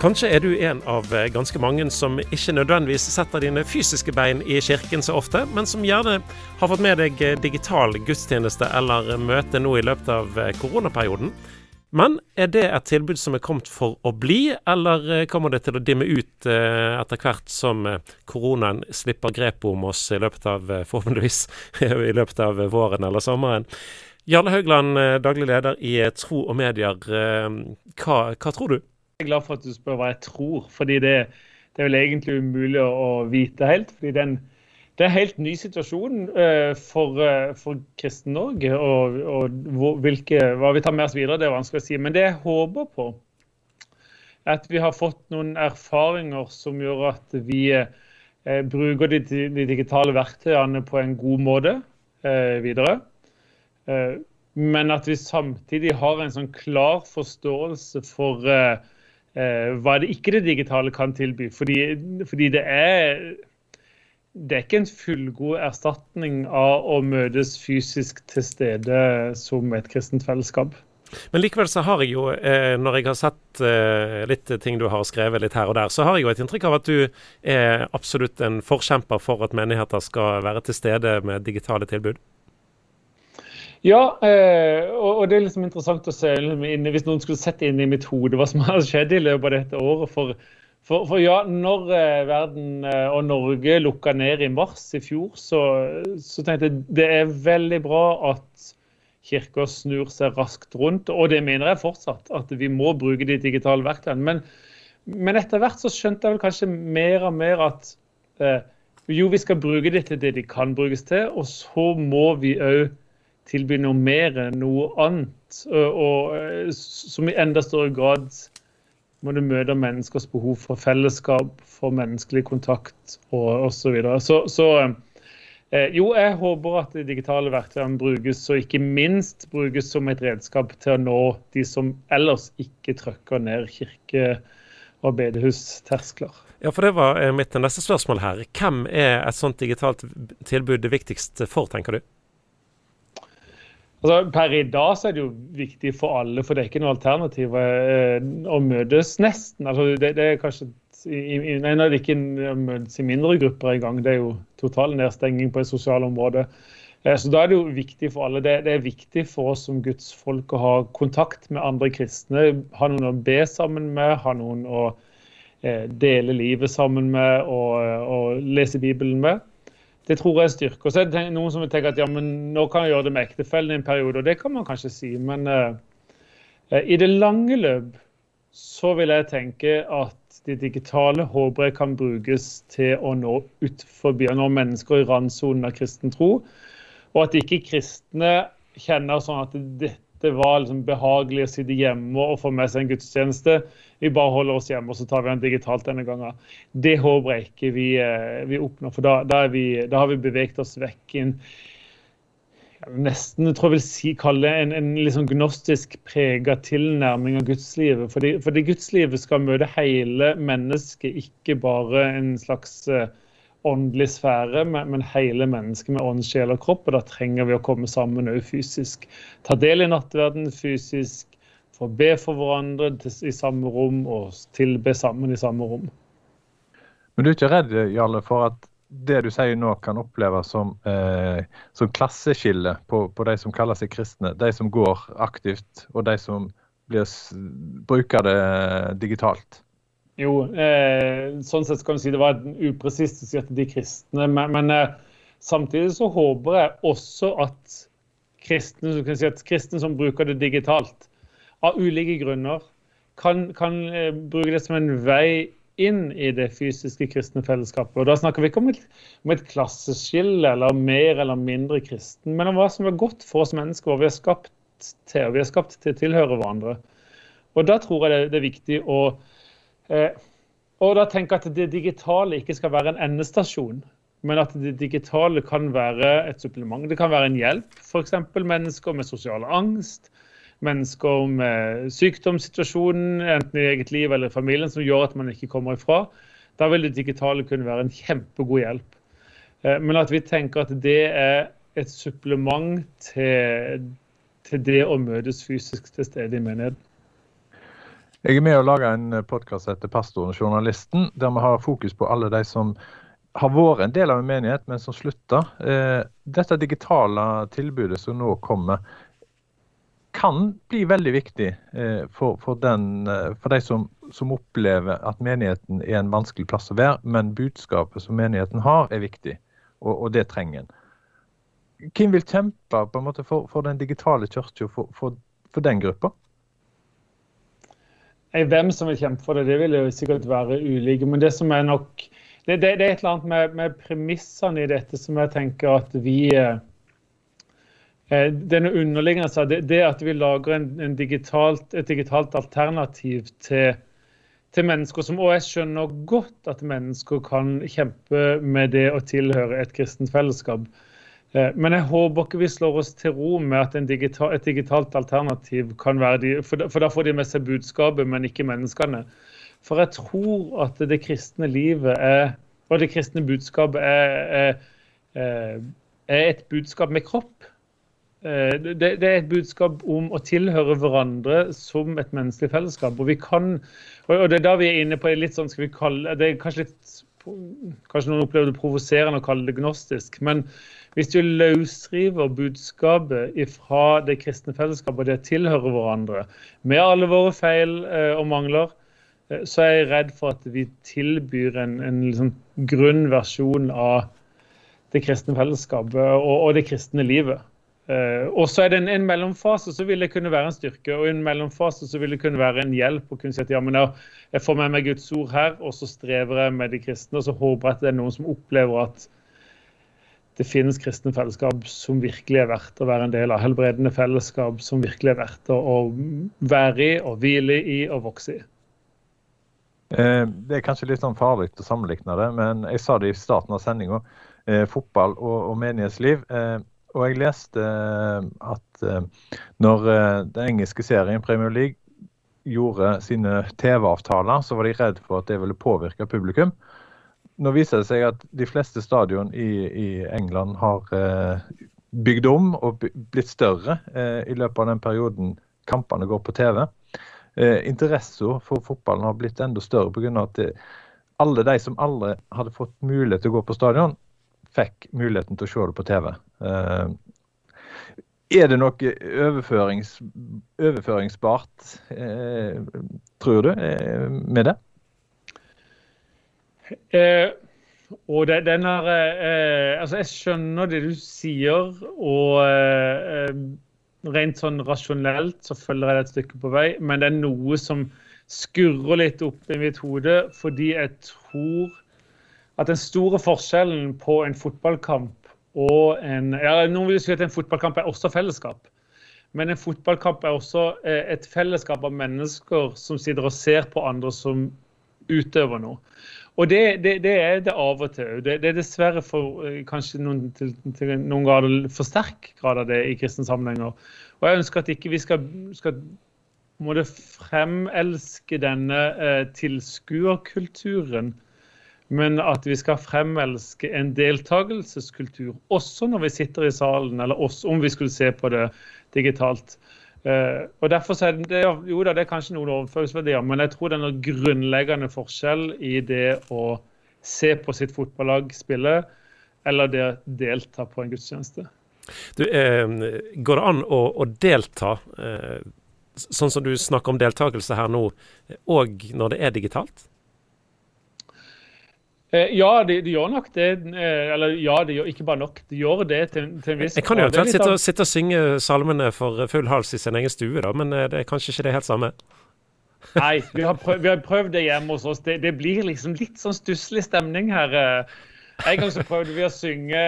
Kanskje er du en av eh, ganske mange som ikke nødvendigvis setter dine fysiske bein i kirken så ofte, men som gjerne har fått med deg eh, digital gudstjeneste eller møte nå i løpet av eh, koronaperioden. Men er det et tilbud som er kommet for å bli, eller kommer det til å dimme ut etter hvert som koronaen slipper grepet om oss i løpet av, forhåpentligvis, i løpet av våren eller sommeren? Jarle Haugland, daglig leder i Tro og Medier. Hva, hva tror du? Er glad for at du spør hva jeg tror, fordi det, det er vel egentlig umulig å vite helt. fordi den, Det er en helt ny situasjon uh, for, uh, for Kristen-Norge. Og, og hvilke, hva vi tar med oss videre, det er vanskelig å si. Men det jeg håper på, er at vi har fått noen erfaringer som gjør at vi uh, bruker de, de, digitale verktøyene på en god måte videre. men at vi samtidig har en sånn klar forståelse for eh, hva det ikke det digitale kan tilby. Fordi, fordi det er det er ikke en fullgod erstatning av å møtes fysisk til stede som et kristent fellesskap. Men likevel så har jeg jo, eh, når jeg har sett eh, litt ting du har skrevet litt her og der, så har jeg jo et inntrykk av at du er absolutt en forkjemper for at menigheter skal være til stede med digitale tilbud? Ja, eh, og, det er liksom interessant å se hvis noen skulle sett inn i mitt hode hva som har skjedd i løpet av dette året. For, for, for ja, når eh, verden eh, og Norge lukka ned i mars i fjor, så, så tenkte jeg det er veldig bra at kirka snur seg raskt rundt. Og det mener jeg fortsatt, at vi må bruke de digitale verktøyene. Men, men etter hvert så skjønte jeg vel kanskje mer og mer at jo, vi skal bruke det til det de kan brukes til, og så må vi òg tilby noe mer enn noe annet. Og, eh, som i enda større grad må du møte menneskers behov for fellesskap, for menneskelig kontakt og osv. Så, videre. så Så eh, jo, jeg håper at de digitale verktøyene brukes, og ikke minst brukes som et redskap til å nå de som ellers ikke trykker ned kirke- og bedehusterskler. Ja, for det var eh, mitt neste spørsmål her. Hvem er et sånt digitalt tilbud det viktigste for, tenker du? Altså, per i dag så er det jo viktig for alle, for det er ikke noe alternativ eh, å møtes nesten. Altså, det, det, er kanskje i, nei, det er ikke møtes i mindre grupper engang. Det er jo total nedstenging på et sosialt område. Eh, så da er det jo viktig for alle. Det, det, er viktig for oss som Guds folk å ha kontakt med andre kristne. Ha noen å be sammen med, ha noen å eh, dele livet sammen med og, og lese Bibelen med. Det tror jeg er styrke. Og så er det noen som vil tenke at ja, men nå kan jeg gjøre det med ektefellen i en periode, og det kan man kanskje si. Men uh, i det lange løp så vil jeg tenke at de digitale håper jeg kan brukes til å nå ut forbi, nå mennesker i randsonen av kristen tro. Og at ikke kristne kjenner sånn at dette var liksom behagelig å sitte hjemme og få med seg en gudstjeneste vi bare holder oss hjemme og så tar vi den digitalt denne gangen. Det håper jeg ikke vi, eh, vi oppnår, for da, da, vi, da, har vi beveget oss vekk inn nesten jeg tror jeg vil si, kalle en, en liksom gnostisk prega tilnærming av gudslivet. Fordi, fordi gudslivet skal møte hele mennesket, ikke bare en slags uh, åndelig sfære, men, men, hele mennesket med ånd, sjel og kropp. Og da trenger vi å komme sammen òg fysisk. Ta del i nattverden fysisk, få be for hverandre i samme rom og tilbe sammen i samme rom. Men du er ikke redd Jarle, for at det du sier nå kan oppleves som, eh, som klasseskille på, på, de som kaller seg kristne? De som går aktivt, og de som blir, bruker det digitalt? Jo, eh, sånn sett kan du si det var upresist å si at de kristne. Men, men eh, samtidig så håper jeg også at kristne, si at kristne som bruker det digitalt, av ulike grunner kan, kan eh, bruke det som en vei inn i det fysiske kristne fellesskapet. Og Da snakker vi ikke om et, om et klasseskille eller mer eller mindre kristen, men om hva som er godt for oss mennesker, og vi er skapt til, og vi er skapt til å tilhøre hverandre. Og Da tror jeg det, det er viktig å og da tenker jeg at det digitale ikke skal være en endestasjon, men at det digitale kan være et supplement. Det kan være en hjelp, f.eks. mennesker med sosial angst mennesker med sykdomssituasjonen, enten i eget liv eller i familien, som gjør at man ikke kommer ifra. Da vil det digitale kunne være en kjempegod hjelp. Eh, men at vi tenker at det er et supplement til, til det å møtes fysisk til stede i menigheten. Jeg er med å lage en podkast etter Pastoren og journalisten, der vi har fokus på alle de som har vært en del av en menighet, men som slutter. Eh, dette digitale tilbudet som nå kommer, kan bli veldig viktig eh, for, for, den, eh, for de som, som, opplever at menigheten er en vanskelig plass å være, men budskapet som menigheten har, er viktig, og, og det trenger en. Hvem vil kjempe på en måte for, for den digitale kirka, for, for den gruppa? Hvem som vil kjempe for det, det vil jo sikkert være ulike. Men det som er nok Det, det, det er et eller annet med, med, premissene i dette som jeg tenker at vi eh, eh Denne underliggende det, det at vi lager en, en digitalt, et digitalt alternativ til, til mennesker som Og jeg skjønner godt at mennesker kan kjempe med det å tilhøre et kristent fellesskap. Eh, men jeg håper ikke vi slår oss til ro med at digital, et digitalt alternativ kan være de, for, for da får de med seg budskapet, men ikke menneskene. For jeg tror at det kristne livet er, og det kristne budskapet er, er, er et budskap med kropp. Eh, det, det, er et budskap om å tilhøre hverandre som et menneskelig fellesskap. Og vi kan, og det er da vi er inne på litt sånn, skal vi kalle det er kanskje litt Kanskje noen opplever det provoserende å kalle det gnostisk. men hvis du løsriver budskapet fra det kristne fellesskapet og det tilhører hverandre, med alle våre feil eh, og mangler, eh, så er jeg redd for at vi tilbyr en, en liksom grunn versjon av det kristne fellesskapet og, og det kristne livet. Uh, og så er det en, en, mellomfase så vil det kunne være en styrke, og en mellomfase så vil det kunne være en hjelp. å kunne si at ja, men jeg, jeg får med meg Guds ord her, og så strever jeg med de kristne. Og så håper jeg at det er noen som opplever at det finnes kristne fellesskap som virkelig er verdt å være en del av. Helbredende fellesskap som virkelig er verdt å, være i og hvile i og vokse i. Eh, det er kanskje litt sånn farlig å sammenligne det, men jeg sa det i starten av sendinga. Eh, fotball og, og menighetsliv. Eh, og jeg leste eh, at eh, når den engelske serien Premier League gjorde sine TV-avtaler, så var de redd for at det ville påvirke publikum nå viser det seg at de fleste stadion i, i England har eh, bygd om og blitt større eh, i løpet av den perioden kampene går på TV. Eh, Interessen for fotballen har blitt enda større pga. at det, alle de som aldri hadde fått mulighet til å gå på stadion, fikk muligheten til å se det på TV. Eh, er det noe overførings, overføringsbart, eh, tror du, eh, med det? Eh, og det, den er, eh, altså Jeg skjønner det du sier, og eh, rent sånn rasjonelt så følger jeg det et stykke på vei, men det er noe som skurrer litt opp i mitt hode, fordi jeg tror at den store forskjellen på en fotballkamp og en ja, Noen vil si at en fotballkamp er også fellesskap. Men en fotballkamp er også eh, et fellesskap av mennesker som sitter og ser på andre som utøver noe. Og det, det, det, er det av og til. Det, det er dessverre for eh, kanskje noen, til, til noen grader for sterk grad av det i kristne sammenhenger. Og jeg ønsker at ikke vi skal, skal må fremelske denne eh, tilskuerkulturen, men at vi skal fremelske en deltakelseskultur, også når vi sitter i salen, eller også om vi skulle se på det digitalt. Uh, og derfor er det, jo da, det er kanskje noen overføringsverdier, men jeg tror det er noen grunnleggende forskjell i det å se på sitt fotballag spille, eller det å delta på en gudstjeneste. Du, eh, går det an å, å delta, eh, sånn som du snakker om deltakelse her nå, òg når det er digitalt? Eh, ja, det de, gjør nok det. Eh, eller ja, det gjør ikke bare nok. Det gjør det til, til en viss Jeg kan jo eventuelt sitte, sitte og synge salmene for full hals i sin egen stue, da, men eh, det er kanskje ikke det helt samme? Nei, vi har, prøvd, vi har prøvd det hjemme hos oss. Det, det blir liksom litt sånn stusslig stemning her. En gang så prøvde vi å synge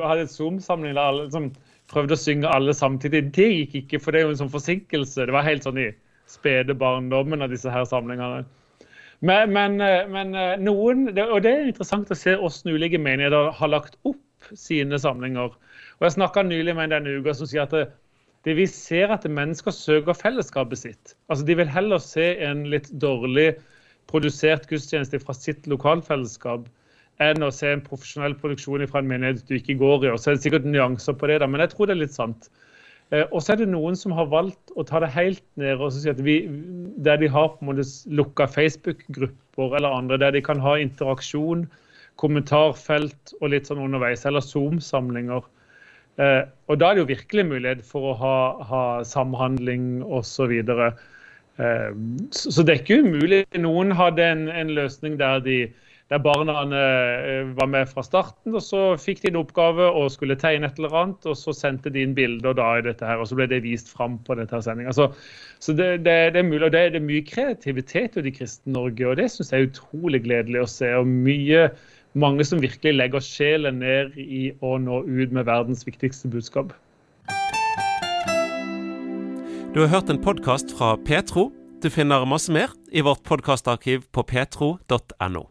hadde et Zoom-samling der alle liksom, prøvde å synge alle samtidig. Det gikk ikke, for det er jo en sånn forsinkelse. Det var helt sånn i spede barndommen av disse her samlingene. Men, men, eh, men eh, noen, og det er interessant å se hvordan ulike menigheter har lagt opp sine samlinger. Og Jeg snakka nylig med en denne uka som sier at det, det vi ser at mennesker søker fellesskapet sitt. Altså De vil heller se en litt dårlig produsert gudstjeneste fra sitt lokalfellesskap enn å se en profesjonell produksjon fra en menighet du ikke går i. Og så er det sikkert nyanser på det, da, men jeg tror det er litt sant. Eh, og så er det noen som har valgt å ta det helt ned og si at vi, der de har på en måte lukka Facebook-grupper eller andre, der de kan ha interaksjon, kommentarfelt og litt sånn underveis, eller Zoom-samlinger. Eh, og da er det jo virkelig mulighet for å ha, ha samhandling osv. Eh, så, så det er ikke umulig. Noen hadde en, en løsning der de der barna eh, var med fra starten. og Så fikk de en oppgave og skulle tegne et eller annet, og så sendte de inn bilder da i dette her, og så ble det vist fram på dette sendinga. Så, så det, det, det, er mulig, og det, det, er mye kreativitet i Kristne Norge, og det syns jeg er utrolig gledelig å se. og mye mange som virkelig legger sjelen ned i å nå ut med verdens viktigste budskap. Du har hørt en podkast fra Petro. Du finner masse mer i vårt podkastarkiv på petro.no.